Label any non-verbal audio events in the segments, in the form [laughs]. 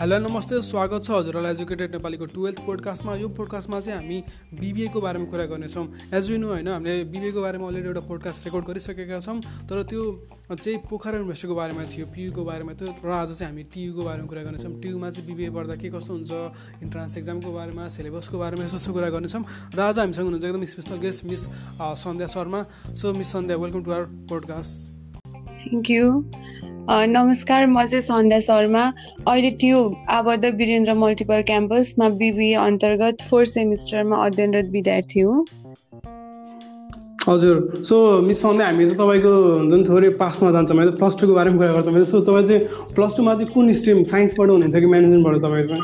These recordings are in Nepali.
हेलो नमस्ते स्वागत छ हजुरलाई एजुकेटेड नेपालीको टुवेल्थ पोडकास्टमा। यो पोडकास्टमा चाहिँ हामी बिबिएको बारेमा कुरा गर्नेछौँ। एज यु नो होइन हामीले बिबिएको बारेमा अलरेडी एउटा पोडकास्ट रेकर्ड गरिसकेका छौँ तर त्यो चाहिँ पोखरा युनिभर्सिटीको बारेमा थियो पियुको बारेमा थियो र आज चाहिँ हामी टियुको बारेमा कुरा गर्नेछौँ। टियुमा चाहिँ बिबिए पढ्दा के कस्तो हुन्छ इन्ट्रान्स एक्जामको बारेमा सिलेबसको बारेमा यस्तो यस्तो कुरा गर्नेछौँ। र आज हामीसँग हुनुहुन्छ एकदम special guest miss Sandhya Sharma. So miss Sandhya welcome to our podcast thank you नमस्कार म चाहिँ सन्ध्या शर्मा अहिले ट्यु आबद्ध वीरेन्द्र मल्टिपल क्याम्पसमा बिबिए अन्तर्गत फोर्थ सेमिस्टरमा अध्ययनरत विद्यार्थी हो। हजुर सो मिस सन्ध्या हामी चाहिँ तपाईँको जुन थोरै पासमा जान्छौँ मैले प्लस टूको बारेमा कुरा गर्छौँ। सो तपाईँ चाहिँ प्लस टूमा चाहिँ कुन स्ट्रिम साइन्सबाट हुनुहुन्थ्यो कि म्यानेजमेन्टबाट तपाईँ चाहिँ?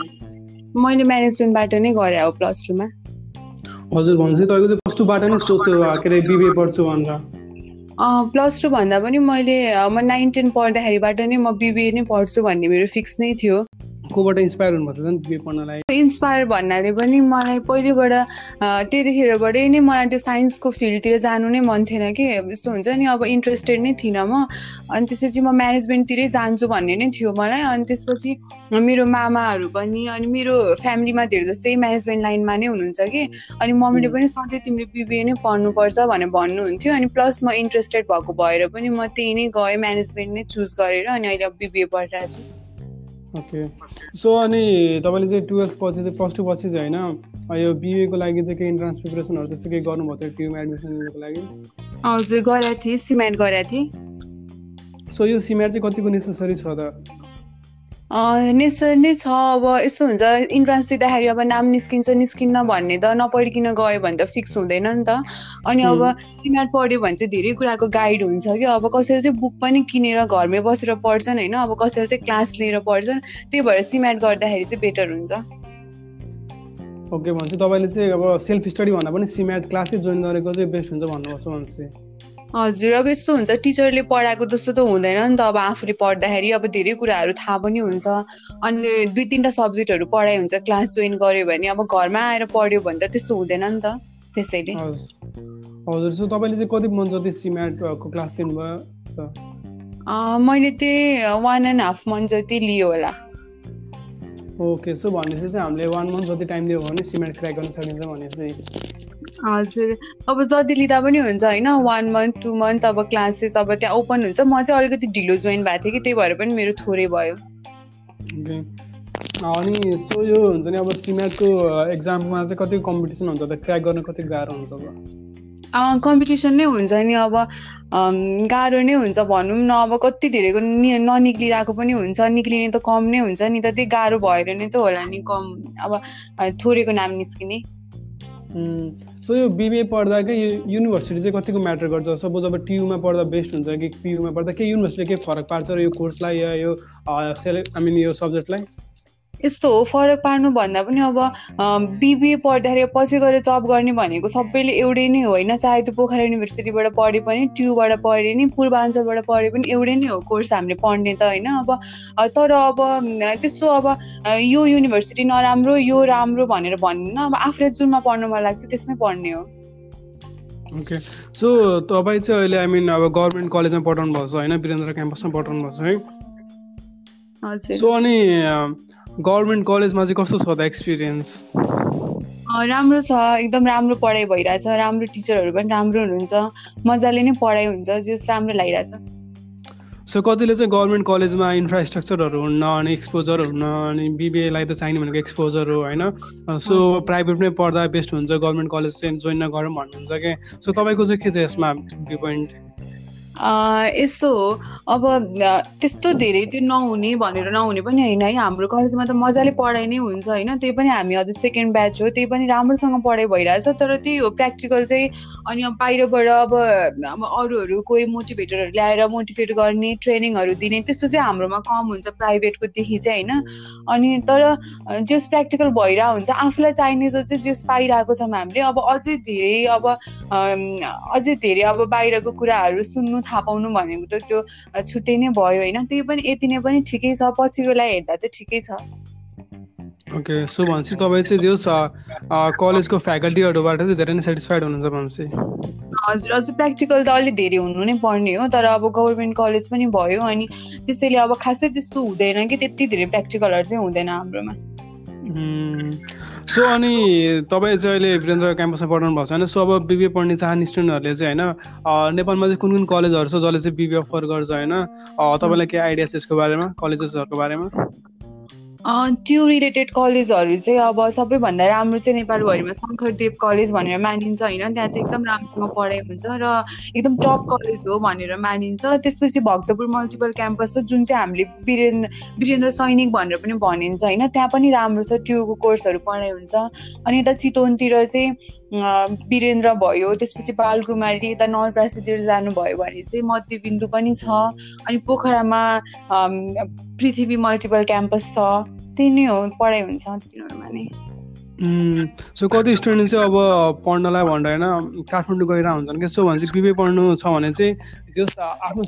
मैले म्यानेजमेन्टबाट नै गरेँ हो प्लस टूमा हजुर भनेपछि तपाईँको चाहिँ प्लस टूबाट नै सोच्यो के अरे बिबिए पढ्छु भनेर। प्लस टू भन्दा पनि मैले म नाइन टेन पढ्दाखेरिबाट नै म बिबिए नै पढ्छु भन्ने मेरो फिक्स नै थियो। कोबाट इन्सपायर हुनुभएको छ बिए पढ्नलाई? इन्सपायर भन्नाले पनि मलाई पहिलेबाट त्यतिखेरबाटै नै मलाई त्यो साइन्सको फिल्डतिर जानु नै मन थिएन कि। यस्तो हुन्छ नि अब इन्ट्रेस्टेड नै थिइनँ म। अनि त्यसपछि म म्यानेजमेन्टतिरै जान्छु भन्ने नै थियो मलाई। अनि त्यसपछि मेरो मामाहरू पनि अनि मेरो फ्यामिलीमा धेरै जस्तै म्यानेजमेन्ट लाइनमा नै हुनुहुन्छ कि। अनि मम्मीले पनि सधैँ तिमीले बिबिए नै पढ्नुपर्छ भनेर भन्नुहुन्थ्यो। अनि प्लस म इन्ट्रेस्टेड भएको भएर पनि म त्यही नै गएँ म्यानेजमेन्ट नै चुज गरेर अनि अहिले बिबिए पढिरहेको छु ओके सो अनि तपाईँले चाहिँ टुवेल्भ पछि चाहिँ प्लस टू पछि चाहिँ होइन यो बिएको लागि चाहिँ केही इन्ट्रान्स प्रिपरेसनहरू त्यस्तो केही गर्नुभएको थियो ट्युमा एडमिसन लिनुको लागि? हजुर गरेको थिएँ सिमेन्ट गरेको थिएँ। सो यो सिमेन्ट चाहिँ कतिको नेसेसरी छ त? नै छ अब यस्तो हुन्छ इन्ट्रान्स दिँदाखेरि अब नाम निस्किन्छ निस्किन्न भन्ने त नपढिकन गयो भने त फिक्स हुँदैन नि त। अनि अब सिम्याट पढ्यो भने चाहिँ धेरै कुराको गाइड हुन्छ कि अब कसैले चाहिँ बुक पनि किनेर घरमै बसेर पढ्छन् होइन अब कसैले चाहिँ क्लास लिएर पढ्छन् त्यही भएर सिम्याट गर्दाखेरि चाहिँ बेटर हुन्छ। ओके भनेपछि तपाईँले चाहिँ अब सेल्फ स्टडी भन्दा पनि सिम्याट क्लासै जोइन गरेको चाहिँ बेस्ट हुन्छ भन्नुभएको छ भनेपछि हजुर अब यस्तो हुन्छ टिचरले पढाएको जस्तो त हुँदैन नि त अब आफूले पढ्दाखेरि अब धेरै कुराहरू थाहा पनि हुन्छ। अनि दुई तिनवटा सब्जेक्टहरू पढाइ हुन्छ क्लास जोइन गऱ्यो भने अब घरमा आएर पढ्यो भने त त्यस्तो हुँदैन नि त त्यसैले। हजुर। सो तपाईँले चाहिँ कति मन्थ जति सिम्याटको क्लास लिनुभयो मैले त्यही वान एन्ड हाफ मन्थ जति लियो होला। ओके सो भनेपछि चाहिँ हामीले वान मन्थ जति टाइम दियो भने सिमेन्ट क्र्याक गर्न सकिन्छ भनेपछि हजुर। अब जति लिँदा पनि हुन्छ होइन वान मन्थ टु मन्थ अब क्लासेस अब त्यहाँ ओपन हुन्छ। म चाहिँ अलिकति ढिलो जोइन भएको थिएँ कि त्यही भएर पनि मेरो थोरै भयो। अनि सो यो हुन्छ नि अब सिमेटको एक्जाममा चाहिँ कति कम्पिटिसन हुन्छ त? क्र्याक गर्न कति गाह्रो हुन्छ अब कम्पिटिसन नै हुन्छ नि अब गाह्रो नै हुन्छ भनौँ न। अब कति धेरैको ननिक्लिरहेको पनि हुन्छ। निक्लिने त कम नै हुन्छ नि त। त्यही गाह्रो भएर नै त होला नि कम। अब थोरैको नाम निस्किने। सो यो बिबिए पढ्दा के युनिभर्सिटी चाहिँ कतिको म्याटर गर्छ? सपोज अब टियुमा पढ्दा बेस्ट हुन्छ कि पियुमा पढ्दा के युनिभर्सिटीले के फरक पार्छ र यो कोर्सलाई या यो सेलेक्ट आई मिन यो सब्जेक्टलाई यस्तो हो फरक पार्नु भन्दा पनि अब बिबिए पढ्दाखेरि पछि गएर जब गर्ने भनेको सबैले एउटै नै होइन? चाहे त्यो पोखरा युनिभर्सिटीबाट पढे पनि ट्युबाट पढे नि पूर्वाञ्चलबाट पढे पनि एउटै नै हो कोर्स हामीले पढ्ने त होइन? अब तर अब त्यस्तो अब यो युनिभर्सिटी नराम्रो यो राम्रो भनेर भन्नु अब आफूलाई जुनमा पढ्नु मन लाग्छ त्यसमै पढ्ने हो। ओके सो तपाईँ चाहिँ अहिले आई मिन अब गभर्मेन्ट कलेजमा पढाउनु भएको छ होइन? वीरेन्द्र क्याम्पसमा पढाउनु भएको छ है? सो अनि गभर्मेन्ट कलेजमा चाहिँ कस्तो छ त एक्सपिरियन्स? राम्रो छ एकदम राम्रो पढाइ भइरहेछ राम्रो टिचरहरू पनि राम्रो हुनुहुन्छ मजाले नै पढाइ हुन्छ जस राम्रो लागिरहेछ। सो कतिले चाहिँ गभर्मेन्ट कलेजमा इन्फ्रास्ट्रक्चरहरू हुन्न अनि एक्सपोजर हुन्न अनि बिबिएलाई त चाहिने भनेको एक्सपोजर हो होइन? सो प्राइभेटमै पढ्दा बेस्ट हुन्छ गभर्मेन्ट कलेज चाहिँ जोइन नगरौँ भन्नुहुन्छ क्या सो तपाईँको चाहिँ के छ यसमा भ्यू पोइन्ट यस्तो हो। अब त्यस्तो धेरै त्यो नहुने भनेर नहुने पनि होइन। है हाम्रो कलेजमा त मजाले पढाइ नै हुन्छ होइन। त्यही पनि हामी अझै सेकेन्ड ब्याच हो त्यही पनि राम्रोसँग पढाइ भइरहेछ। तर त्यही हो प्र्याक्टिकल चाहिँ अनि अब बाहिरबाट अब अब अरूहरू कोही मोटिभेटरहरू ल्याएर मोटिभेट गर्ने ट्रेनिङहरू दिने त्यस्तो चाहिँ हाम्रोमा कम हुन्छ प्राइभेटकोदेखि चाहिँ होइन। अनि तर जस प्र्याक्टिकल भइरहेको हुन्छ आफूलाई चाहिने चाहिँ जस पाइरहेको छौँ हामीले। अब अझै धेरै अब अझै धेरै अब बाहिरको कुराहरू सुन्नु थाहा पाउनु भनेको त त्यो छुट्टै नै भयो होइन। त्यही पनि यति नै पनि ठिकै छ। पछिको लागि हेर्दा त ठिकै छ। ओके सो भनेपछि तपाईँ चाहिँ जो कलेजको फ्याकल्टीहरूबाट चाहिँ धेरै नै सेटिस्फाइड हुनुहुन्छ भनेपछि हजुर अझ प्र्याक्टिकल त अलिक धेरै हुनु नै पर्ने हो तर अब गभर्मेन्ट कलेज पनि भयो अनि त्यसैले अब खासै त्यस्तो हुँदैन कि त्यति धेरै प्र्याक्टिकलहरू चाहिँ हुँदैन हाम्रोमा। सो अनि तपाईँ चाहिँ अहिले वीरेन्द्र क्याम्पसमा पढाउनु भएको छ होइन? सो अब बिबिए पढ्ने चाहने स्टुडेन्टहरूले चाहिँ होइन नेपालमा चाहिँ कुन कुन कलेजहरू छ जसले चाहिँ बिबिए अफर गर्छ होइन? तपाईँलाई केही आइडिया छ यसको बारेमा कलेजेसहरूको बारेमा? त्यो रिलेटेड कलेजहरू चाहिँ अब सबैभन्दा राम्रो चाहिँ नेपालभरिमा शङ्करदेव कलेज भनेर मानिन्छ होइन? त्यहाँ चाहिँ एकदम राम्रोसँग पढाइ हुन्छ र एकदम टप कलेज हो भनेर मानिन्छ। त्यसपछि भक्तपुर मल्टिपल क्याम्पस छ जुन चाहिँ हामीले वीरेन्द्र वीरेन्द्र सैनिक भनेर पनि भनिन्छ होइन? त्यहाँ पनि राम्रो छ ट्युको कोर्सहरू पढाइ हुन्छ। अनि यता चितवनतिर चाहिँ वीरेन्द्र भयो त्यसपछि बालकुमारी यता नलप्रासीतिर जानुभयो भने चाहिँ मध्यबिन्दु पनि छ। अनि पोखरामा पृथ्वी मल्टिपल क्याम्पस छ त्यही नै हो पढाइ हुन्छ तिनीहरूमा नै। सो कति स्टुडेन्ट चाहिँ अब पढ्नलाई भनेर होइन काठमाडौँ गएर हुन्छन् कि सो भने चाहिँ बिबे पढ्नु छ भने चाहिँ आफ्नो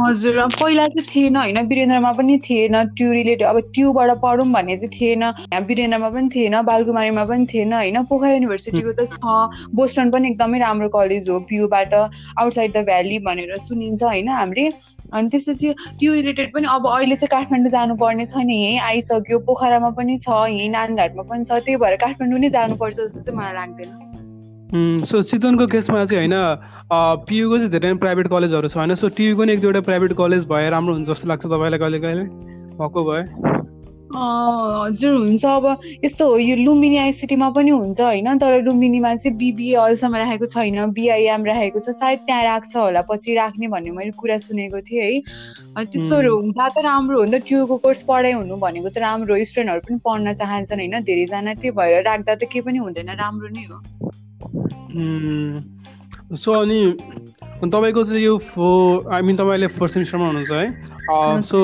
हजुर पहिला चाहिँ थिएन होइन वीरेन्द्रमा पनि थिएन ट्यु रिलेटेड अब ट्युबाट पढौँ भन्ने चाहिँ थिएन वीरेन्द्रमा पनि थिएन बालकुमारीमा पनि थिएन होइन पोखरा युनिभर्सिटीको त छ बोस्टन पनि एकदमै राम्रो कलेज हो पियुबाट आउटसाइड द भ्याली भनेर सुनिन्छ होइन हामीले। अनि त्यसपछि ट्यु रिलेटेड पनि अब अहिले चाहिँ काठमाडौँ जानुपर्ने छ नि यहीँ आइसक्यो पोखरामा पनि छ यहीँ नानघाटमा पनि छ त्यही भएर काठमाडौँ नै जानुपर्छ जस्तो चाहिँ मलाई लाग्दैन। सो चितवनको केसमा चाहिँ होइन पियुको चाहिँ धेरै प्राइभेट कलेजहरू छ होइन? सो टियुको नि एक दुईवटा प्राइभेट कलेज भए राम्रो हुन्छ जस्तो लाग्छ तपाईँलाई कहिले कहिले? भएको भए? हजुर हुन्छ। अब यस्तो हो यो लुम्बिनी आइसिटीमा पनि हुन्छ होइन? तर लुम्बिनीमा चाहिँ बिबिए अहिलेसम्म राखेको छैन बिआइएम राखेको छ। सायद त्यहाँ राख्छ होला पछि राख्ने भन्ने मैले कुरा सुनेको थिएँ है। त्यस्तोहरू हुँदा त राम्रो हो नि त। ट्युको कोर्स पढाइ हुनु भनेको त राम्रो स्टुडेन्टहरू पनि पढ्न चाहन्छन् होइन? धेरैजना त्यही भएर राख्दा त केही पनि हुँदैन। राम्रो नै हो। सो अनि तपाईँको चाहिँ यो फो आई मिन तपाईँले फोर्थ सेमिस्टरमा हुनुहुन्छ है सो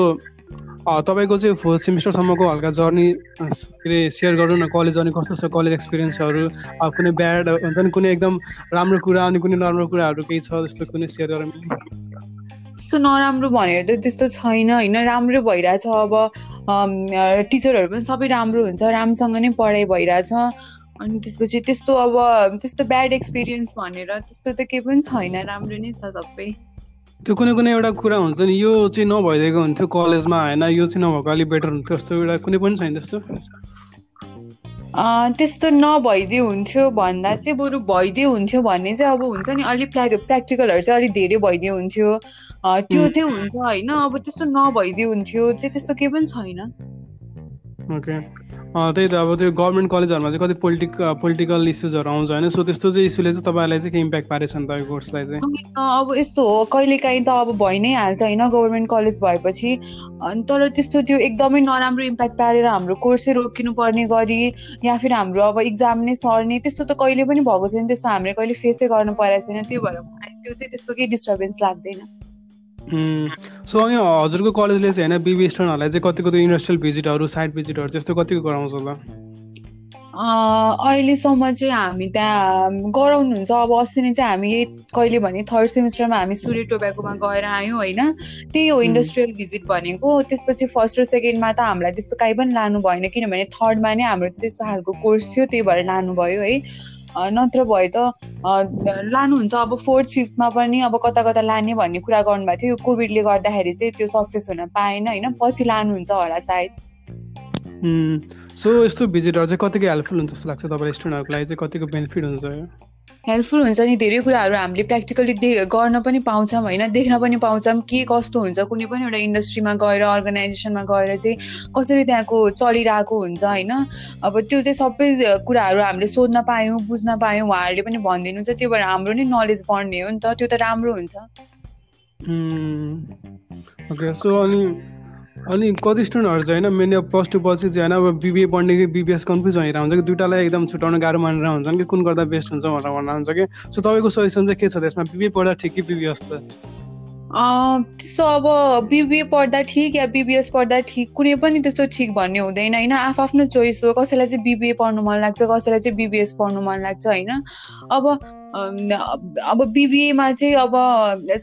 तपाईँको चाहिँ फोर्थ सेमिस्टरसम्मको हल्का जर्नी के अरे सेयर गरौँ न कलेज जर्नी कस्तो छ कलेज एक्सपिरियन्सहरू कुनै ब्याड हुन्छ नि कुनै एकदम राम्रो कुरा अनि कुनै नराम्रो कुराहरू केही छ जस्तो कुनै सेयर गरौँ त्यस्तो नराम्रो भनेर त त्यस्तो छैन होइन राम्रो भइरहेछ अब टिचरहरू पनि सबै राम्रो हुन्छ राम्रोसँग नै पढाइ भइरहेछ अनि त्यसपछि त्यस्तो अब त्यस्तो ब्याड एक्सपिरियन्स भनेर त्यस्तो त केही पनि छैन राम्रो नै छ सबै। त्यो कुनै कुनै एउटा कुरा हुन्छ नि यो चाहिँ नभइदिएको हुन्थ्यो कलेजमा होइन यो चाहिँ नभएको अलिक बेटर हुन्थ्यो जस्तो एउटा कुनै पनि छैन त्यस्तो। त्यस्तो नभइदियो हुन्थ्यो भन्दा चाहिँ बरु भइदियो हुन्थ्यो भन्ने चाहिँ अब हुन्छ नि अलिक प्र्या प्र्याक्टिकलहरू चाहिँ अलिक धेरै भइदियो हुन्थ्यो। त्यो चाहिँ हुन्छ होइन अब त्यस्तो नभइदियो हुन्थ्यो चाहिँ त्यस्तो केही पनि छैन। ओके त्यही त अब त्यो गभर्मेन्ट कलेजहरूमा चाहिँ कति पोलिटिक पोलिटिकल इस्युजहरू आउँछ होइन? सो त्यस्तो चाहिँ इस्युले चाहिँ तपाईँलाई चाहिँ के इम्प्याक्ट पारेछ नि त कोर्सलाई चाहिँ? अब यस्तो हो कहिलेकाहीँ त अब भइ नै हाल्छ होइन गभर्मेन्ट कलेज भएपछि। तर त्यस्तो त्यो एकदमै नराम्रो इम्प्याक्ट पारेर हाम्रो कोर्सै रोकिनु पर्ने गरी या फिर हाम्रो अब इक्जाम नै सर्ने त्यस्तो त कहिले पनि भएको छैन त्यस्तो हामीले कहिले फेसै गर्नु परेको छैन। त्यो भएर त्यो चाहिँ त्यस्तो केही डिस्टर्बेन्स लाग्दैन। सो अनि हजुरको कलेजले चाहिँ होइन बिबी स्टुडेन्टहरूलाई चाहिँ कतिको त्यो इन्डस्ट्रियल भिजिटहरू साइड भिजिटहरू त्यस्तो कतिको गराउँछ होला? अहिलेसम्म चाहिँ हामी त्यहाँ गराउनुहुन्छ। अब अस्ति नै चाहिँ हामी कहिले भने थर्ड सेमिस्टरमा हामी सूर्य टोब्याकोमा गएर आयौँ होइन। त्यही हो इन्डस्ट्रियल भिजिट भनेको। त्यसपछि फर्स्ट र सेकेन्डमा त हामीलाई त्यस्तो काहीँ पनि लानु भएन किनभने थर्डमा नै हाम्रो त्यस्तो खालको कोर्स थियो त्यही भएर लानुभयो है। नत्र भए त लानुहुन्छ अब फोर्थ फिफ्थमा पनि अब कता कता लाने भन्ने कुरा गर्नुभएको थियो। यो कोभिडले गर्दाखेरि चाहिँ त्यो सक्सेस हुन पाएन होइन? पछि लानुहुन्छ होला सायद। सो यस्तो भिजिटहरू चाहिँ कतिको हेल्पफुल हुन्छ जस्तो लाग्छ तपाईँलाई स्टुडेन्टहरूको लागि चाहिँ कतिको बेनिफिट हुन्छ हेल्पफुल हुन्छ नि धेरै कुराहरू हामीले प्र्याक्टिकली दे गर्न पनि पाउँछौँ होइन देख्न पनि पाउँछौँ के कस्तो हुन्छ। कुनै पनि एउटा इन्डस्ट्रीमा गएर अर्गनाइजेसनमा गएर चाहिँ कसरी त्यहाँको चलिरहेको हुन्छ होइन। अब त्यो चाहिँ सबै कुराहरू हामीले सोध्न पायौँ बुझ्न पायौँ उहाँहरूले पनि भनिदिनुहुन्छ। त्यो भएर हाम्रो नै नलेज बढ्ने हो नि त त्यो त राम्रो हुन्छ। अनि कति स्टुडेन्टहरू चाहिँ होइन मेन प्लस टू पछि चाहिँ होइन अब बिबिए पढ्ने कि बिबिएस कन्फ्युज भइरहेको हुन्छ कि दुइटालाई एकदम छुट्याउन गाह्रो मानेर हुन्छन् कि कुन गर्दा बेस्ट हुन्छ भनेर भन्नुहुन्छ कि। सो तपाईँको सजेसन चाहिँ के छ त्यसमा बिबिए पढ्दा ठिक कि बिबिएस त त्यस्तो अब बिबिए पढ्दा ठिक या बिबिएस पढ्दा ठिक कुनै पनि त्यस्तो ठिक भन्ने हुँदैन होइन? आफ्नो चोइस हो। कसैलाई चाहिँ बिबिए पढ्नु मन लाग्छ कसैलाई चाहिँ बिबिएस पढ्नु मन लाग्छ होइन? अब अब बिबिएमा चाहिँ अब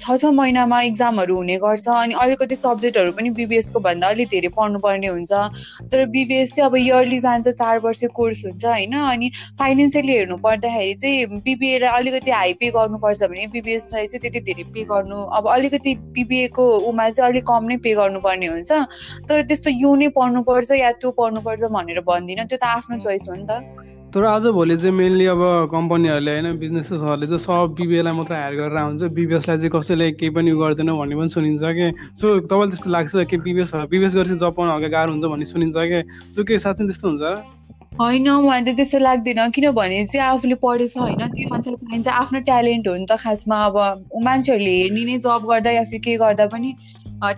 छ छ महिनामा इक्जामहरू हुने गर्छ अनि अलिकति सब्जेक्टहरू पनि बिबिएसको भन्दा अलिक धेरै पढ्नुपर्ने हुन्छ। तर बिबिएस चाहिँ अब इयरली जान्छ चार वर्ष कोर्स हुन्छ होइन? अनि फाइनेन्सियली हेर्नु पर्दाखेरि चाहिँ बिबिएलाई अलिकति हाई पे गर्नुपर्छ भने बिबिएसलाई चाहिँ त्यति धेरै पे गर्नु अब अलिकति बिबिएको उमा चाहिँ अलिक कम नै पे गर्नुपर्ने हुन्छ। तर त्यस्तो यो नै पढ्नुपर्छ या त्यो पढ्नुपर्छ भनेर भन्दिनँ। त्यो त आफ्नो चोइस हो नि त। तर आजभोलि चाहिँ मेनली अब कम्पनीहरूले होइन बिजनेसेसहरूले चाहिँ सब बिबिएलाई मात्र हायर गरेर आउँछ। बिबिएसलाई चाहिँ कसैले केही पनि गर्दैन भन्ने पनि सुनिन्छ कि? सो तपाईँलाई त्यस्तो लाग्छ कि बिबिएस बिबिएस गरेपछि जब पाउनु हल्का गाह्रो हुन्छ भन्ने सुनिन्छ कि? सो के साँच्चै त्यस्तो हुन्छ? होइन मलाई त त्यस्तो लाग्दैन किनभने चाहिँ आफूले पढेछ होइन त्यो मान्छेले पाइन्छ। आफ्नो ट्यालेन्ट हो नि त खासमा अब मान्छेहरूले हेर्ने नै जब गर्दा या फिर के गर्दा पनि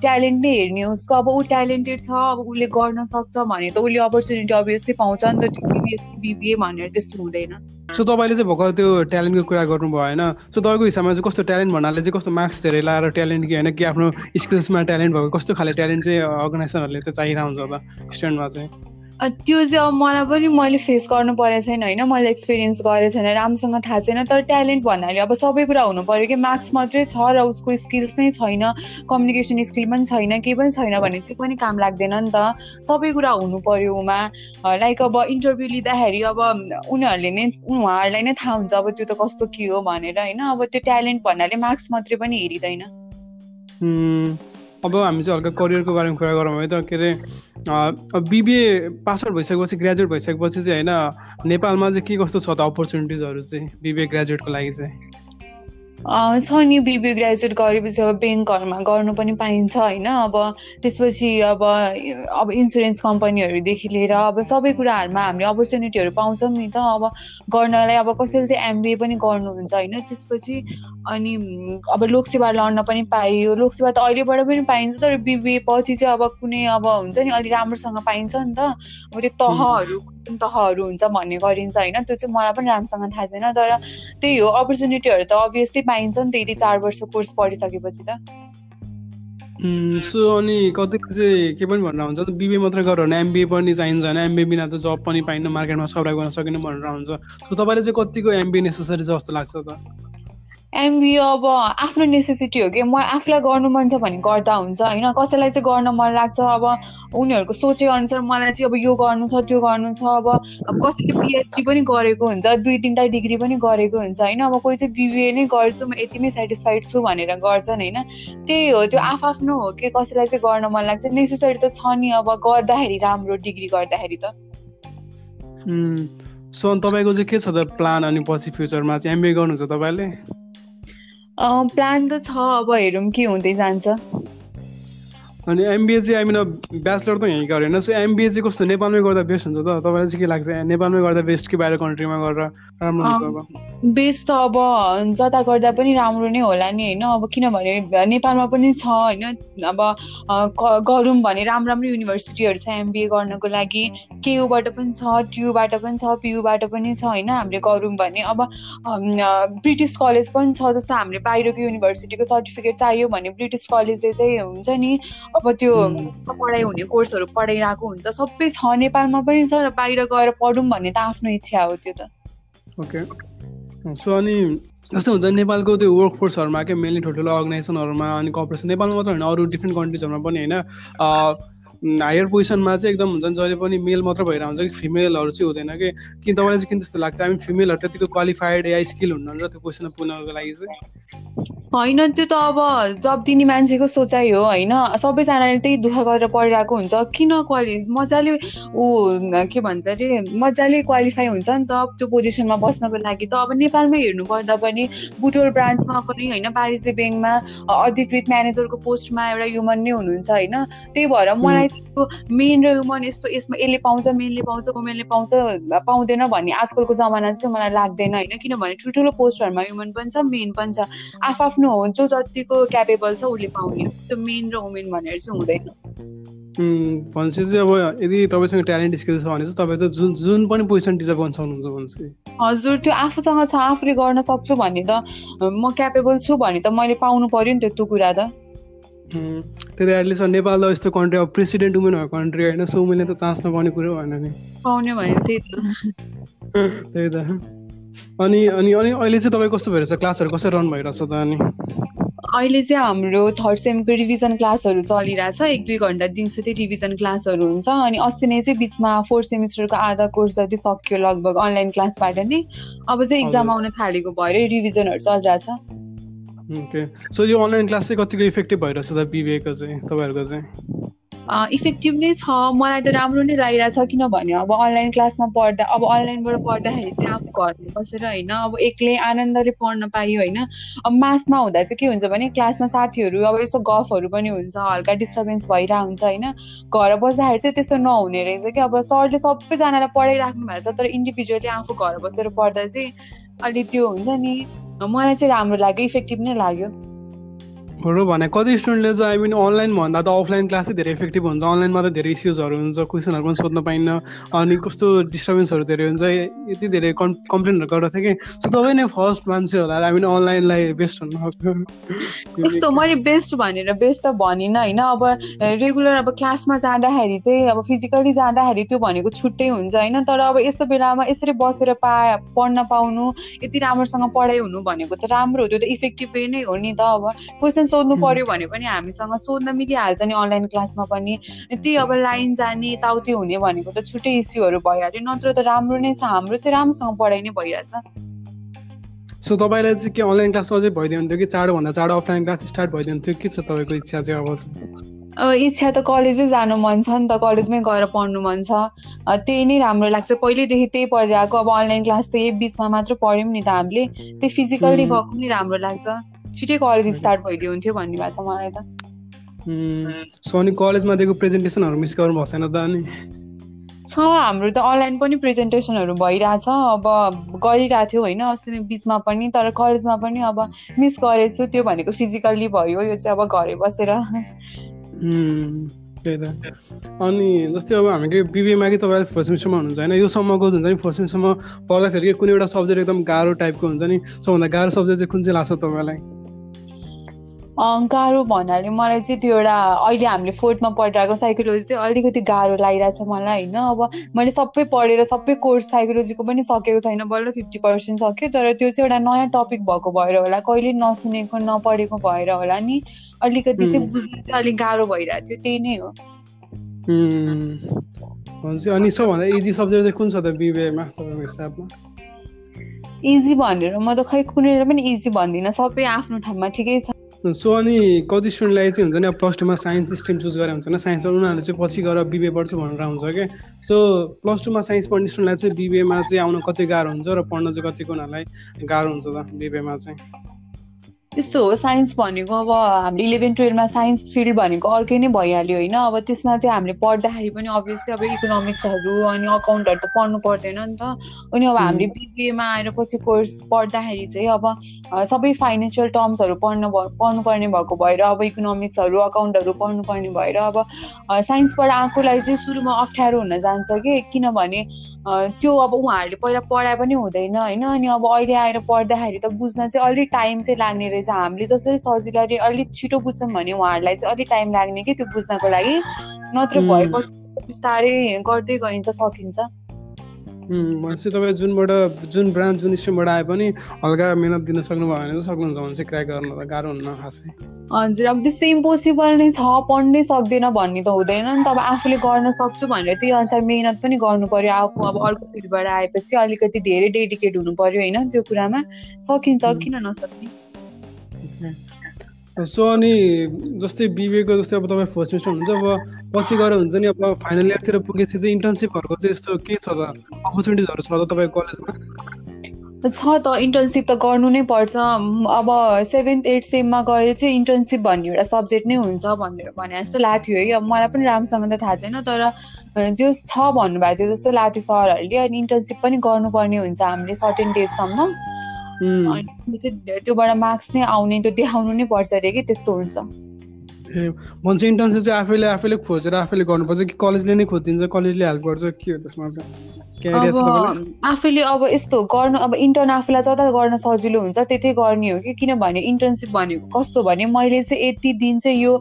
ट्यालेन्ट नै हेर्ने उसको अब ऊ ट्यालेन्टेड छ अब उसले गर्न सक्छ भने त उसले अपर्च्युनिटी अभियसली पाउँछ नि त। त्यो बिबिए बिबिए भनेर त्यस्तो हुँदैन। सो तपाईँले चाहिँ भर्खर त्यो ट्यालेन्टको कुरा गर्नुभयो होइन? सो तपाईँको हिसाबमा चाहिँ कस्तो ट्यालेन्ट भन्नाले चाहिँ कस्तो मार्क्स धेरै लाएर ट्यालेन्ट कि होइन? कि आफ्नो स्किल्समा ट्यालेन्ट भएको कस्तो खाले ट्यालेन्ट चाहिँ अर्गनाइजेसनहरूले चाहिँ चाहिरहेको हुन्छ त स्टुडेन्टमा चाहिँ? त्यो चाहिँ अब मलाई पनि मैले फेस गर्नु परेको छैन होइन? मैले एक्सपिरियन्स गरेको छैन राम्रोसँग थाहा छैन तर ट्यालेन्ट भन्नाले अब सबै कुरा हुनु पऱ्यो कि मार्क्स मात्रै छ र उसको स्किल्स नै छैन कम्युनिकेसन स्किल पनि छैन केही पनि छैन भने त्यो पनि काम लाग्दैन नि त। सबै कुरा हुनु पऱ्यो उमा। लाइक अब इन्टरभ्यू लिँदाखेरि अब उनीहरूले नै उहाँहरूलाई नै थाहा हुन्छ अब त्यो त कस्तो के हो भनेर होइन? अब त्यो ट्यालेन्ट भन्नाले मार्क्स मात्रै पनि हेरिँदैन। अब हामी चाहिँ हल्का करियरको बारेमा कुरा गरौँ है त के अरे बिबिए पास आउट भइसकेपछि ग्रेजुएट भइसकेपछि चाहिँ होइन नेपालमा चाहिँ के कस्तो छ त अपर्च्युनिटिजहरू चाहिँ बिबिए ग्रेजुएटको लागि चाहिँ? छ नि बिबिए ग्रेजुएट गरेपछि अब ब्याङ्कहरूमा गर्नु पनि पाइन्छ होइन? अब त्यसपछि अब अब इन्सुरेन्स कम्पनीहरूदेखि लिएर अब सबै कुराहरूमा हामीले अपर्च्युनिटीहरू पाउँछौँ नि त। अब गर्नलाई अब कसैले चाहिँ एमबिए पनि गर्नुहुन्छ होइन? त्यसपछि अनि अब लोकसेवा लड्न पनि पाइयो। लोकसेवा त अहिलेबाट पनि पाइन्छ तर बिबिए पछि चाहिँ अब कुनै अब हुन्छ नि अलिक राम्रोसँग पाइन्छ नि त। अब त्यो तहहरू कुन तहहरू हुन्छ भन्ने गरिन्छ होइन? त्यो चाहिँ मलाई पनि राम्रोसँग थाहा छैन तर त्यही हो अपर्च्युनिटीहरू त अभियसली पाइन्छ नि त चार वर्ष कोर्स पढिसकेपछि त। सो अनि कति चाहिँ के पनि भनेर हुन्छ बिबिए मात्रै गरेर भने एमबिए पनि चाहिन्छ होइन एमबिए बिना त जब पनि पाइन्न मार्केटमा सर्भाइभ गर्न सकिनँ भनेर हुन्छ। सो तपाईँले चाहिँ कतिको एमबिए नेसेसरी छ जस्तो लाग्छ त? एमबिए अब आफ्नो नेसेसिटी हो कि म आफूलाई गर्नु मन छ भने गर्दा हुन्छ होइन? कसैलाई चाहिँ गर्न मन लाग्छ? अब उनीहरूको सोचे अनुसार मलाई चाहिँ अब यो गर्नु छ त्यो गर्नु छ। अब अब कसैले पिएचडी पनि गरेको हुन्छ दुई तिनवटा डिग्री पनि गरेको हुन्छ होइन? अब कोही चाहिँ बिबिए नै गर्छु म यतिमै सेटिस्फाइड छु भनेर गर्छन् होइन? त्यही हो त्यो आफआफ्नो हो कि कसैलाई चाहिँ गर्न मन लाग्छ? नेसेसरी त छ नि अब गर्दाखेरि राम्रो डिग्री गर्दाखेरि त। सो तपाईँको चाहिँ के छ त प्लान अनि पछि फ्युचरमा? चाहिँ एमबिए गर्नुहुन्छ तपाईँले? प्लान त छ अब हेरौँ के हुँदै जान्छ। अनि एमबिए चाहिँ आइमिन ब्याचलर त यहीँ होइन। सो एमबिए चाहिँ कस्तो नेपालमै गर्दा बेस्ट हुन्छ त? तपाईँलाई चाहिँ के लाग्छ? नेपालमै गर्दा बेस्ट कि बाहिर कन्ट्रीमा गरेर राम्रो हुन्छ अब? बेस्ट त अब जता गर्दा पनि राम्रो नै होला नि होइन? अब किनभने नेपालमा पनि छ होइन? अब गरौँ भने राम्रो राम्रो युनिभर्सिटीहरू छ एमबिए गर्नको लागि। केयुबाट पनि छ ट्युबाट पनि छ पियुबाट पनि छ होइन? हामीले गरौँ भने अब ब्रिटिस कलेज पनि छ जस्तो हामीले बाहिरको युनिभर्सिटीको सर्टिफिकेट चाहियो भने ब्रिटिस कलेजले चाहिँ हुन्छ नि। अब त्यो पढाइ हुने कोर्सहरू पढाइरहेको हुन्छ सबै छ नेपालमा पनि छ र बाहिर गएर पढौँ भन्ने त आफ्नो इच्छा हो त्यो त। ओके। सो अनि कस्तो हुन्छ नेपालको त्यो वर्क फोर्सहरूमा क्या मेनली ठुल्ठुलो अर्गनाइजेसनहरूमा अनि कर्पोरेसन नेपालमा मात्र होइन अरू डिफ्रेन्ट कन्ट्रिजहरूमा पनि होइन हायर पोजिसनमा चाहिँ एकदम हुन्छ नि जहिले पनि मेल मात्र भएर हुन्छ कि फिमेलहरू चाहिँ हुँदैन कि किन तपाईँलाई चाहिँ किन त्यस्तो लाग्छ? हामी फिमेलहरू त्यतिको क्वालिफाइड या स्किल हुनुहुन्छ त्यो पोजिसनमा पुग्नको लागि चाहिँ। होइन त्यो त अब जब दिने मान्छेको सोचाइ हो होइन? सबैजनाले त्यही दुःख गरेर पढिरहेको हुन्छ। किन क्वालि मजाले ऊ के भन्छ अरे मजाले क्वालिफाई हुन्छ नि त त्यो पोजिसनमा बस्नको लागि। त अब नेपालमै हेर्नु पर्दा पनि बुटोल ब्रान्चमा पनि होइन वाणिज्य ब्याङ्कमा अधिकृत म्यानेजरको पोस्टमा एउटा युमन नै हुनुहुन्छ होइन? त्यही भएर मलाई चाहिँ मेन र वुमन यस्तो यसमा यसले पाउँछ मेनले पाउँछ वुमेनले पाउँछ पाउँदैन भन्ने आजकलको जमाना चाहिँ मलाई लाग्दैन होइन? किनभने ठुल्ठुलो पोस्टहरूमा वुमेन पनि छ मेन पनि छ। आफ्नो हो जो जतिको क्यापेबल छ उसले पाउने त्यो मेन र वुमेन भनेर चाहिँ हुँदैन। भनेपछि चाहिँ अब यदि तपाईँसँग ट्यालेन्ट स्किल छ भने चाहिँ तपाईँ त जुन जुन पनि पोजिसन डिजर्भ गर्न सक्नुहुन्छ भनेपछि। हजुर त्यो आफूसँग छ आफूले गर्न सक्छु भने त म क्यापेबल छु भने त मैले पाउनु पर्यो नि त्यो कुरा त। त्यही एटलिस्ट नेपाल त यस्तो कन्ट्री अब प्रेसिडेन्ट वुमेन भएको कन्ट्री होइन सो मैले त चान्स नपाउने कुरो भएन नि। पाउने भने त्यही त। [laughs] त्यही त। अनि अनि अनि अहिले चाहिँ तपाईँ कस्तो भइरहेछ? क्लासहरू कसरी रन भइरहेछ त अनि? अहिले चाहिँ हाम्रो थर्ड सेमको रिभिजन क्लासहरू चलिरहेछ। एक दुई घन्टा दिउँसो चाहिँ रिभिजन क्लासहरू हुन्छ। अनि अस्ति नै चाहिँ बिचमा फोर्थ सेमिस्टरको आधा कोर्स जति सक्यो लगभग अनलाइन क्लासबाट नै। अब चाहिँ इक्जाम आउन थालेको भएर रिभिजनहरू चलिरहेछ। ओके सो यो अनलाइन क्लास चाहिँ कतिको इफेक्टिभ भइरहेछ त? बिबिएको चाहिँ तपाईँहरूको चाहिँ? इफेक्टिभ नै छ। मलाई त राम्रो नै लागिरहेछ किनभने अब अनलाइन क्लासमा पढ्दा अब अनलाइनबाट पढ्दाखेरि चाहिँ आफू घरमा बसेर होइन अब एक्लै आनन्दले पढ्न पायो होइन। अब मासमा हुँदा चाहिँ के हुन्छ भने क्लासमा साथीहरू अब यस्तो गफहरू पनि हुन्छ हल्का डिस्टर्बेन्स भइरहेको हुन्छ होइन। घर बस्दाखेरि चाहिँ त्यस्तो नहुने रहेछ कि। अब सरले सबैजनालाई पढाइराख्नु भएको छ तर इन्डिभिजुअली आफू घर बसेर पढ्दा चाहिँ अलि त्यो हुन्छ नि। मलाई चाहिँ राम्रो लाग्यो इफेक्टिभ नै लाग्यो। हो भने कति स्टुडेन्टले चाहिँ आई अनलाइन भन्दा त अफलाइन क्लास धेरै इफेक्टिभ हुन्छ। अनलाइनमा त धेरै इस्युजहरू हुन्छ क्वेसनहरू पनि सोध्न पाइन्न। अनि कस्तो डिस्टर्बेन्सहरू धेरै हुन्छ यति धेरै कम् कम्प्लेनहरू गरेको थिएँ कि? सो तपाईँ नै फर्स्ट मान्छे होला आई मिन अनलाइनलाई बेस्ट हुनु यस्तो मैले बेस्ट भनेर बेस्ट त भनिनँ होइन? अब रेगुलर अब क्लासमा जाँदाखेरि चाहिँ अब फिजिकली जाँदाखेरि त्यो भनेको छुट्टै हुन्छ होइन? तर अब यस्तो बेलामा यसरी बसेर पा पढ्न पाउनु यति राम्रोसँग पढाइ हुनु भनेको त राम्रो हो त्यो त इफेक्टिभ नै हो नि त अब। क्वेसन सोध्नु पर्यो भने पनि हामीसँग सोध्न मिलिहाल्छ नि अनलाइन क्लासमा पनि। त्यही अब लाइन जाने ताउती हुने भनेको त छुट्टै इस्युहरू भइहाल्यो। नत्र त राम्रो नै छ हाम्रो चाहिँ राम्रोसँग पढाइ नै भइरहेछ। सो तपाईँलाई चाहिँ के अनलाइन क्लास अझै भइदियो हुन्थ्यो कि चाँडोभन्दा चाँडो अफलाइन क्लास स्टार्ट भइदियो हुन्थ्यो? के छ तपाईँको इच्छा चाहिँ अब? इच्छा त कलेजै जानु मन छ नि त कलेजमै गएर पढ्नु मन छ। त्यही नै राम्रो लाग्छ। पहिल्यैदेखि त्यही पढिरहेको अब अनलाइन क्लास त यही बिचमा मात्र पढ्यौँ नि त हामीले। त्यही फिजिकल्ली गएको पनि राम्रो लाग्छ। छिटै कलेज स्टार्ट भइदियो हुन्थ्यो भन्ने भएको छ मलाई त। सो अनि कलेजमा दिएको प्रेजेन्टेसनहरू मिस गर्नु भएको छैन त अनि। छ हाम्रो त अनलाइन पनि प्रेजेन्टेसनहरू भइरहेछ अब गरिरहेको थियो होइन अस्ति बिचमा पनि तर कलेजमा पनि अब मिस गरेछु त्यो भनेको फिजिकल्ली भयो यो चाहिँ अब घरै बसेर। त्यही त। अनि जस्तै अब हामी बिबिएमा कि तपाईँ फर्स्ट सेमिस्टरमा हुनुहुन्छ होइन यो सम्मको हुन्छ नि फर्स्ट सेमिस्टरमा पढ्दाखेरि कुनै एउटा सब्जेक्ट एकदम गाह्रो टाइपको हुन्छ नि सबभन्दा गाह्रो सब्जेक्ट चाहिँ कुन चाहिँ लाग्छ तपाईँलाई? गाह्रो भन्नाले मलाई चाहिँ त्यो एउटा अहिले हामीले फोर्थमा पढिरहेको साइकोलोजी चाहिँ अलिकति गाह्रो लागिरहेछ मलाई होइन? अब मैले सबै पढेर सबै कोर्स साइकोलोजीको पनि सकेको छैन बल्ल फिफ्टी पर्सेन्ट सक्यो तर त्यो चाहिँ एउटा नयाँ टपिक भएको भएर होला कहिले नसुनेको नपढेको भएर होला नि अलिकति चाहिँ बुझ्नु चाहिँ अलिक गाह्रो भइरहेको थियो त्यही नै हो। अनि सबभन्दा इजी सब्जेक्ट चाहिँ कुन छ त तपाईँको हिसाबमा? इजी भनेर म त खै कुनै पनि इजी भन्दिनँ सबै आफ्नो ठाउँमा ठिकै छ। सो अनि कति स्टुडेन्टलाई चाहिँ हुन्छ नि अब प्लस टूमा साइन्स स्ट्रिम चुज गरेर हुन्छ होइन साइन्स उनीहरूले चाहिँ पछि गएर बिबिए पढ्छु भनेर हुन्छ क्या सो प्लस टूमा साइन्स पढ्ने स्टुडेन्टलाई चाहिँ बिबिएमा चाहिँ आउन कति गाह्रो हुन्छ र पढ्न चाहिँ कतिको उनीहरूलाई गाह्रो हुन्छ त बिबिएमा चाहिँ? यस्तो हो साइन्स भनेको अब हामीले इलेभेन टुवेल्भमा साइन्स फिल्ड भनेको अर्कै नै भइहाल्यो होइन। अब त्यसमा चाहिँ हामीले पढ्दाखेरि पनि अभियसली अब इकोनोमिक्सहरू अनि अकाउन्टहरू त पढ्नु पर्दैन नि त। अनि अब हामीले बिबिएमा आएर पछि कोर्स पढ्दाखेरि चाहिँ अब सबै फाइनेन्सियल टर्म्सहरू पढ्नु पढ्नुपर्ने भएको भएर अब इकोनोमिक्सहरू अकाउन्टहरू पढ्नुपर्ने भएर अब साइन्सबाट आएकोलाई चाहिँ सुरुमा अप्ठ्यारो हुन जान्छ कि? किनभने त्यो अब उहाँहरूले पहिला पढाए पनि हुँदैन होइन। अनि अब अहिले आएर पढ्दाखेरि त बुझ्न चाहिँ अलिक टाइम चाहिँ लाग्ने रहेछ। हामीले जसरी सजिलै अलिक छिटो बुझ्छौँ भने उहाँहरूलाई चाहिँ अलिक टाइम लाग्ने कि त्यो बुझ्नको लागि। नत्र भएपछि बिस्तारै गर्दै गइन्छ सकिन्छ। भनेपछि तपाईँ जुनबाट जुन ब्रान्च जुन स्ट्रिमबाट आए पनि हल्का मिहिनेत दिन सक्नुभयो भने चाहिँ सक्नुहुन्छ भने चाहिँ क्र्याक गर्नु त गाह्रो हुन्न खासै। हजुर अब त्यस्तो इम्पोसिबल नै छ पढ्नै सक्दैन भन्ने त हुँदैन नि त। अब आफूले गर्न सक्छु भनेर त्यही अनुसार मिहिनेत पनि गर्नु पर्यो। आफू अब अर्को फिल्डबाट आएपछि अलिकति धेरै डेडिकेट हुनु पर्यो होइन त्यो कुरामा। सकिन्छ किन नसक्ने? सो अनि जस्तै बिबेको जस्तै अब तपाईँ फर्स्ट सेमिस्टर हुनुहुन्छ अब पछि गएर हुन्छ नि अब फाइनल इयरतिर पुगेपछि चाहिँ इन्टर्नसिपहरूको चाहिँ यस्तो के छ त? अपर्च्युनिटिजहरू छ त तपाईँको कलेजमा छ त इन्टर्नसिप त गर्नु नै पर्छ। अब सेभेन्थ एट सेममा गएर चाहिँ इन्टर्नसिप भन्ने एउटा सब्जेक्ट नै हुन्छ भनेर भने जस्तो लाग्थ्यो थियो है। अब मलाई पनि राम्रोसँग त थाहा छैन तर जो छ भन्नुभएको थियो जस्तो लाग्थ्यो सरहरूले। अनि इन्टर्नसिप पनि गर्नुपर्ने हुन्छ हामीले सर्टेन डेजसम्म अनि चाहिँ त्योबाट मार्क्स नै आउने त्यो देखाउनु नै पर्छ अरे कि त्यस्तो हुन्छ। ए भन्छ इन्टर्नसिप चाहिँ आफैले आफैले खोजेर आफैले गर्नुपर्छ कि कलेजले नै खोजिदिन्छ कलेजले हेल्प गर्छ के हो त्यसमा चाहिँ? अब आफैले अब यस्तो गर्नु अब इन्टर्न आफूलाई जता गर्न सजिलो हुन्छ त्यतै गर्ने हो कि? किनभने इन्टर्नसिप भनेको कस्तो भने मैले चाहिँ यति दिन चाहिँ यो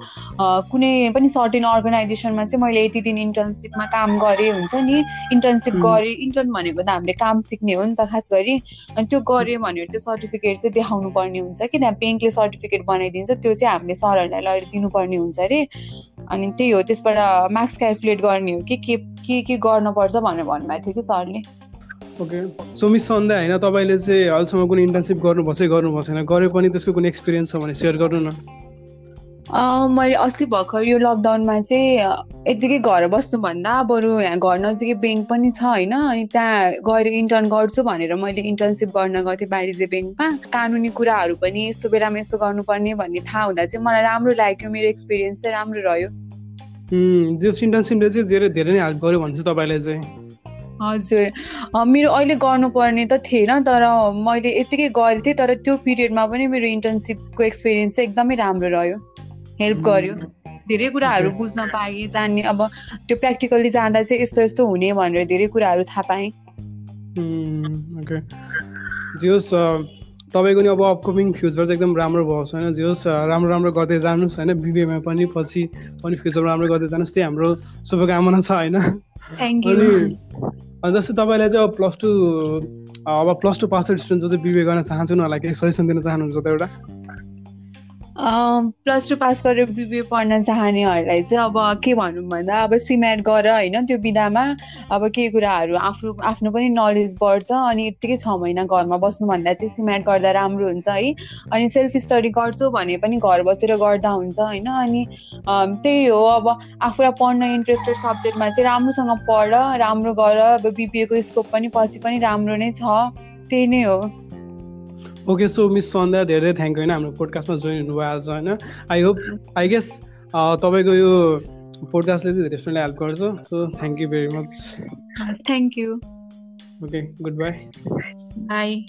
कुनै पनि सर्टेन अर्गनाइजेसनमा चाहिँ मैले यति दिन इन्टर्नसिपमा काम गरेँ हुन्छ नि? इन्टर्नसिप गरेँ। इन्टर्न भनेको त हामीले काम सिक्ने हो नि त खास गरी। अनि त्यो गऱ्यो भनेर त्यो सर्टिफिकेट चाहिँ देखाउनु पर्ने हुन्छ कि? त्यहाँ ब्याङ्कले सर्टिफिकेट बनाइदिन्छ त्यो चाहिँ हामीले सरहरूलाई लगेर दिनु गर्नुपर्ने हुन्छ अरे। अनि त्यही हो त्यसबाट मार्क्स क्यालकुलेट गर्ने हो कि के के गर्नुपर्छ भनेर भन्नुभएको थियो कि सरले? ओके सो मिस सन्ध्या होइन तपाईँले चाहिँ अहिलेसम्म कुनै इन्टर्नसिप गर्नुपर्छ गर्नुपर्छ गरे पनि त्यसको कुनै एक्सपिरियन्स छ भने सेयर गर्नु न। मैले अस्ति भर्खर यो लकडाउनमा चाहिँ यत्तिकै घर बस्नुभन्दा बरु यहाँ घर नजिकै ब्याङ्क पनि छ होइन अनि त्यहाँ गएर इन्टर्न गर्छु भनेर मैले इन्टर्नसिप गर्न थिएँ बारिजे ब्याङ्कमा कानुनी कुराहरू पनि यस्तो बेलामा यस्तो गर्नुपर्ने भन्ने थाहा हुँदा चाहिँ मलाई राम्रो लाग्यो मेरो एक्सपिरियन्स चाहिँ राम्रो रह्यो। इन्टर्नसिपले चाहिँ धेरै नै हेल्प गर्यो भन्छ तपाईँलाई चाहिँ। हजुर। मेरो अहिले गर्नुपर्ने त थिएन तर मैले यत्तिकै गरेको थिएँ तर त्यो पिरियडमा पनि मेरो इन्टर्नसिपको एक्सपिरियन्स चाहिँ एकदमै राम्रो रह्यो। हेल्प गर्यो। धेरै कुराहरू बुझ्न पाएँ जान्ने। अब त्यो प्र्याक्टिकल्ली जाँदा चाहिँ यस्तो यस्तो हुने भनेर धेरै कुराहरू थाहा पाएँ। तपाईँको नि अब अपकमिङ फ्युचर चाहिँ एकदम राम्रो होस् होइन? जे होस् राम्रो राम्रो गर्दै जानुहोस् होइन? बिबिएमा पनि पछि पनि फ्युचर राम्रो गर्दै जानुहोस्। त्यही हाम्रो शुभकामना छ होइन? अनि जस्तै तपाईँलाई चाहिँ अब प्लस टू अब plus two pass out student जो चाहिँ बिबिए गर्न चाहन्छु उनीहरूलाई केही सजेसन दिन चाहनुहुन्छ त एउटा? प्लस टू पास गरेर बिबिए पढ्न चाहनेहरूलाई चाहिँ अब के भनौँ भन्दा अब सिमेट गर होइन त्यो विधामा अब के कुराहरू आफू आफ्नो पनि नलेज बढ्छ अनि यत्तिकै छ महिना घरमा बस्नुभन्दा चाहिँ सिमेट गर्दा राम्रो हुन्छ है। अनि सेल्फ स्टडी गर्छु भने पनि घर बसेर गर्दा हुन्छ होइन। अनि त्यही हो अब आफूलाई पढ्न इन्ट्रेस्टेड सब्जेक्टमा चाहिँ राम्रोसँग पढ राम्रो गर अब बिबिएको स्कोप पनि पछि पनि राम्रो नै छ। त्यही नै हो। ओके सो मिस सन्ध्या धेरै थ्याङ्क यू होइन? हाम्रो पोडकास्टमा जोइन हुनुभयो आज होइन? आई होप आई गेस तपाईँको यो पोडकास्टले चाहिँ धेरै हेल्प गर्छ। So thank you very much thank you okay good bye bye